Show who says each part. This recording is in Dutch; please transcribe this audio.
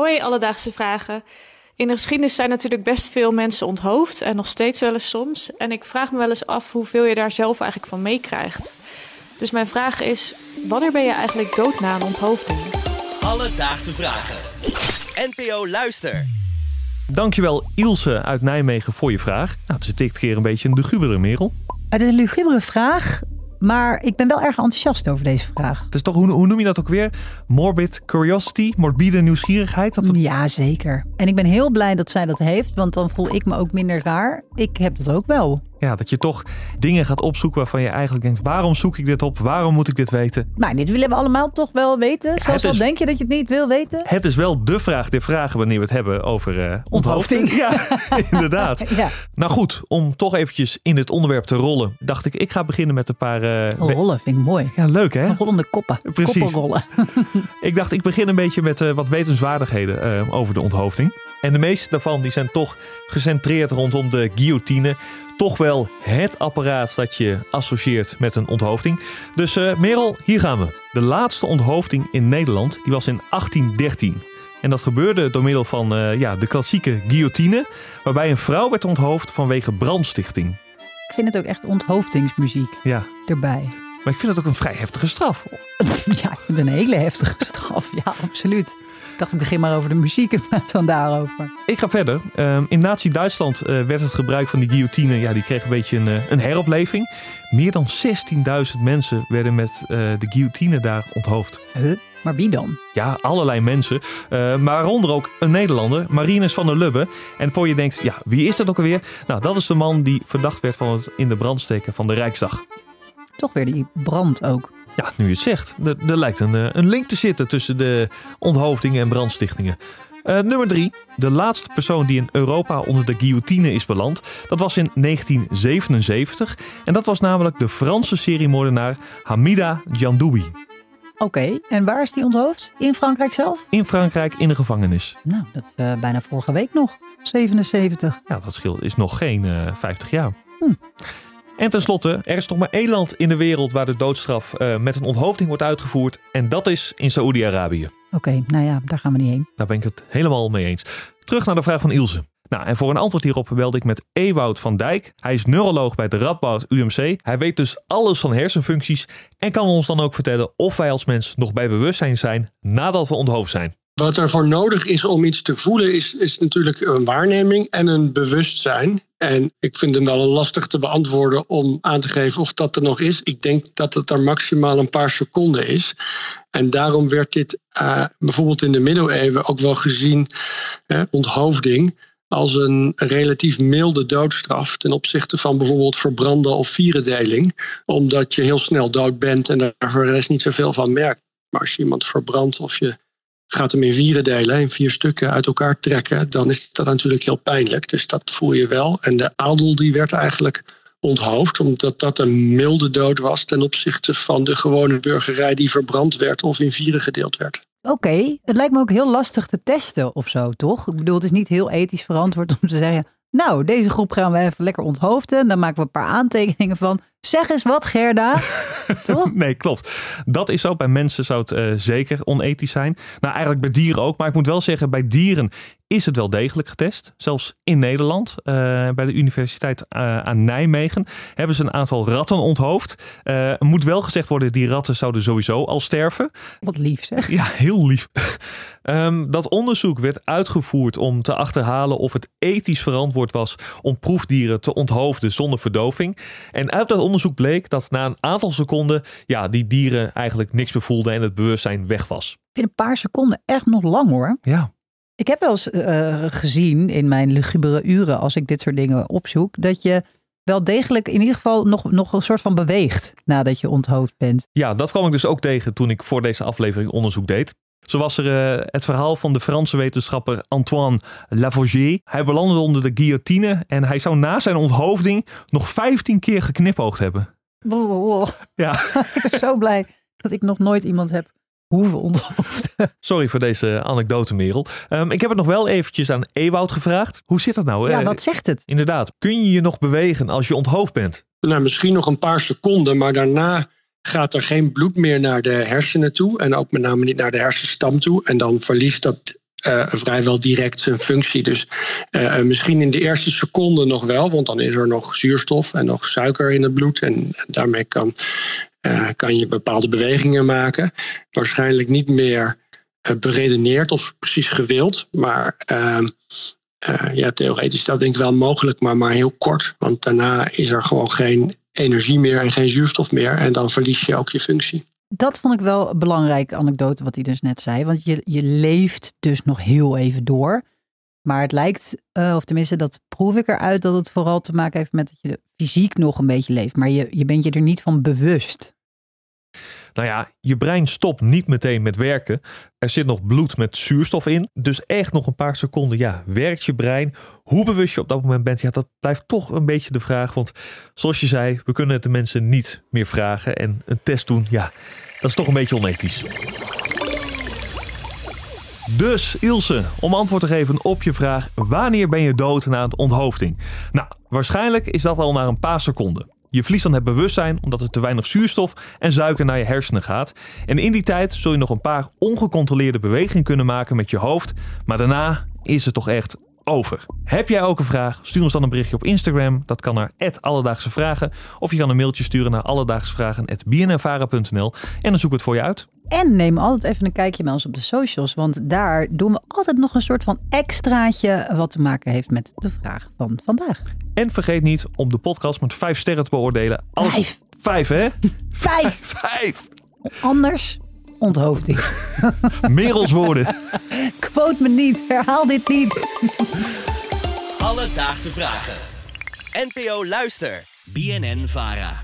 Speaker 1: Hoi, alledaagse vragen. In de geschiedenis zijn natuurlijk best veel mensen onthoofd en nog steeds wel eens soms. En ik vraag me wel eens af hoeveel je daar zelf eigenlijk van meekrijgt. Dus mijn vraag is, wanneer ben je eigenlijk dood na een onthoofding?
Speaker 2: Alledaagse vragen. NPO Luister.
Speaker 3: Dankjewel Ilse uit Nijmegen voor je vraag. Nou, het is dit keer een beetje een lugubere merel.
Speaker 4: Het is een lugubere vraag, maar ik ben wel erg enthousiast over deze vraag.
Speaker 3: Het is toch, hoe, hoe noem je dat ook weer? Morbid curiosity, morbide nieuwsgierigheid? Dat
Speaker 4: Ja, zeker. En ik ben heel blij dat zij dat heeft, want dan voel ik me ook minder raar. Ik heb dat ook wel.
Speaker 3: Ja, dat je toch dingen gaat opzoeken waarvan je eigenlijk denkt... waarom zoek ik dit op? Waarom moet ik dit weten?
Speaker 4: Maar dit willen we allemaal toch wel weten? Zelfs al denk je dat je het niet wil weten.
Speaker 3: Het is wel de vraag der vragen wanneer we het hebben over eh onthoofding. Ja, inderdaad.
Speaker 4: Ja,
Speaker 3: Nou goed, om toch eventjes in het onderwerp te rollen... dacht ik, ik ga beginnen met een paar... eh,
Speaker 4: rollen vind ik mooi.
Speaker 3: ja, leuk hè?
Speaker 4: Rollende koppen.
Speaker 3: Precies.
Speaker 4: Koppelrollen.
Speaker 3: Ik dacht, ik begin een beetje met eh, wat wetenswaardigheden over de onthoofding. En de meeste daarvan die zijn toch gecentreerd rondom de guillotine. Toch wel het apparaat dat je associeert met een onthoofding. Dus eh, Merel, hier gaan we. De laatste onthoofding in Nederland die was in 1813. En dat gebeurde door middel van eh, ja, de klassieke guillotine. Waarbij een vrouw werd onthoofd vanwege brandstichting.
Speaker 4: Ik vind het ook echt onthoofdingsmuziek
Speaker 3: Ja,
Speaker 4: erbij.
Speaker 3: maar ik vind het ook een vrij heftige straf.
Speaker 4: Ja, ik vind het een hele heftige straf. Ja, absoluut. Ik dacht, ik begin maar over de muziek in plaats van daarover.
Speaker 3: Ik ga verder. Ehm, in Nazi-Duitsland eh, werd het gebruik van die guillotine, ja, die kreeg een beetje een, eh, een heropleving. Meer dan 16.000 mensen werden met eh, de guillotine daar onthoofd.
Speaker 4: Huh? Maar wie dan?
Speaker 3: Ja, allerlei mensen. eh, maar waaronder ook een Nederlander, Marinus van der Lubbe. En voor je denkt, ja, wie is dat ook alweer? Nou, dat is de man die verdacht werd van het in de brand steken van de Rijksdag.
Speaker 4: Toch weer die brand ook.
Speaker 3: Ja, nu je het zegt. Er, er lijkt een, eh, een link te zitten tussen de onthoofdingen en brandstichtingen. Eh, nummer drie. De laatste persoon die in Europa onder de guillotine is beland. Dat was in 1977. En dat was namelijk de Franse seriemoordenaar Hamida Djandoubi.
Speaker 4: Oké, en waar is die onthoofd? In Frankrijk zelf?
Speaker 3: In Frankrijk in de gevangenis.
Speaker 4: Nou, dat is eh, bijna vorige week nog. 77.
Speaker 3: Ja, dat scheelt is nog geen eh 50 jaar.
Speaker 4: Hm.
Speaker 3: En tenslotte, er is nog maar één land in de wereld waar de doodstraf eh, met een onthoofding wordt uitgevoerd. En dat is in Saoedi-Arabië.
Speaker 4: Oké, nou ja, daar gaan we niet heen.
Speaker 3: Daar ben ik het helemaal mee eens. Terug naar de vraag van Ilse. Nou, en voor een antwoord hierop belde ik met Ewout van Dijk. Hij is neuroloog bij de Radboud UMC. Hij weet dus alles van hersenfuncties en kan ons dan ook vertellen of wij als mens nog bij bewustzijn zijn nadat we onthoofd zijn.
Speaker 5: Wat er voor nodig is om iets te voelen, is, is natuurlijk een waarneming en een bewustzijn. En ik vind hem wel lastig te beantwoorden om aan te geven of dat er nog is. Ik denk dat het er maximaal een paar seconden is. En daarom werd dit eh, bijvoorbeeld in de middeleeuwen ook wel gezien, eh, onthoofding, als een relatief milde doodstraf ten opzichte van bijvoorbeeld verbranden of vierendeling. Omdat je heel snel dood bent en daar voor rest niet zoveel van merkt. Maar als je iemand verbrandt of je gaat hem in vieren delen, in vier stukken uit elkaar trekken, dan is dat natuurlijk heel pijnlijk. Dus dat voel je wel. En de adel die werd eigenlijk onthoofd, omdat dat een milde dood was ten opzichte van de gewone burgerij die verbrand werd of in vieren gedeeld werd.
Speaker 4: Oké, het lijkt me ook heel lastig te testen of zo, toch? Ik bedoel, het is niet heel ethisch verantwoord om te zeggen... Nou, deze groep gaan we even lekker onthoofden. En dan maken we een paar aantekeningen van... Zeg eens wat, Gerda. toch?
Speaker 3: Nee, klopt. Dat is zo. Bij mensen zou het eh, zeker onethisch zijn. Nou, eigenlijk bij dieren ook. Maar ik moet wel zeggen, bij dieren is het wel degelijk getest. Zelfs in Nederland, eh, bij de Universiteit eh, aan Nijmegen, hebben ze een aantal ratten onthoofd. Eh moet wel gezegd worden, die ratten zouden sowieso al sterven.
Speaker 4: Wat lief zeg.
Speaker 3: Ja, heel lief. Ehm, dat onderzoek werd uitgevoerd om te achterhalen of het ethisch verantwoord was om proefdieren te onthoofden zonder verdoving. En uit dat onderzoek bleek dat na een aantal seconden ja, die dieren eigenlijk niks meer voelden en het bewustzijn weg was.
Speaker 4: Ik vind een paar seconden echt nog lang hoor.
Speaker 3: Ja,
Speaker 4: Ik heb wel eens eh, gezien in mijn lugubere uren, als ik dit soort dingen opzoek, dat je wel degelijk in ieder geval nog, nog een soort van beweegt nadat je onthoofd bent.
Speaker 3: ja, dat kwam ik dus ook tegen toen ik voor deze aflevering onderzoek deed. Zo was er eh, het verhaal van de Franse wetenschapper Antoine Lavoisier. Hij belandde onder de guillotine en hij zou na zijn onthoofding nog 15 keer geknipoogd hebben. Ja,
Speaker 4: ik ben zo blij dat ik nog nooit iemand heb hoeven onthoofden.
Speaker 3: sorry voor deze anekdote, Merel. Ehm, ik heb het nog wel eventjes aan Ewoud gevraagd. Hoe zit dat nou?
Speaker 4: Ja,
Speaker 3: Eh,
Speaker 4: wat zegt het?
Speaker 3: Inderdaad, kun je je nog bewegen als je onthoofd bent?
Speaker 5: Nou, misschien nog een paar seconden, maar daarna gaat er geen bloed meer naar de hersenen toe. En ook met name niet naar de hersenstam toe. En dan verliest dat uh, vrijwel direct zijn functie. Dus uh, misschien in de eerste seconde nog wel, want dan is er nog zuurstof en nog suiker in het bloed. En, en daarmee kan, kan je bepaalde bewegingen maken. Waarschijnlijk niet meer beredeneerd of precies gewild, maar ehm, ja, theoretisch is dat denk ik wel mogelijk, maar maar heel kort. Want daarna is er gewoon geen energie meer en geen zuurstof meer. En dan verlies je ook je functie.
Speaker 4: Dat vond ik wel een belangrijke anekdote wat hij dus net zei. Want je, je leeft dus nog heel even door. Maar het lijkt, uh, of tenminste dat proef ik eruit, dat het vooral te maken heeft met dat je fysiek nog een beetje leeft. Maar je, je bent je er niet van bewust.
Speaker 3: Nou ja, je brein stopt niet meteen met werken. Er zit nog bloed met zuurstof in. Dus echt nog een paar seconden, ja, werkt je brein. Hoe bewust je op dat moment bent, ja, dat blijft toch een beetje de vraag. Want zoals je zei, we kunnen het de mensen niet meer vragen. En een test doen, ja, dat is toch een beetje onethisch. Dus Ilse, om antwoord te geven op je vraag: wanneer ben je dood na een onthoofding? Nou, waarschijnlijk is dat al na een paar seconden. Je verliest dan het bewustzijn omdat er te weinig zuurstof en suiker naar je hersenen gaat. En in die tijd zul je nog een paar ongecontroleerde bewegingen kunnen maken met je hoofd. Maar daarna is het toch echt over. Heb jij ook een vraag? Stuur ons dan een berichtje op Instagram. Dat kan naar Alledaagse Vragen. Of je kan een mailtje sturen naar alledaagsvragen.bnnvara.nl en dan zoek ik het voor je uit.
Speaker 4: En neem altijd even een kijkje bij ons op de socials. Want daar doen we altijd nog een soort van extraatje wat te maken heeft met de vraag van vandaag.
Speaker 3: En vergeet niet om de podcast met vijf sterren te beoordelen.
Speaker 4: Vijf.
Speaker 3: Vijf, hè?
Speaker 4: Vijf.
Speaker 3: Vijf.
Speaker 4: Anders onthoofding.
Speaker 3: Merels woorden.
Speaker 4: Quote me niet. Herhaal dit niet.
Speaker 2: Alledaagse vragen. NPO Luister. BNN Vara.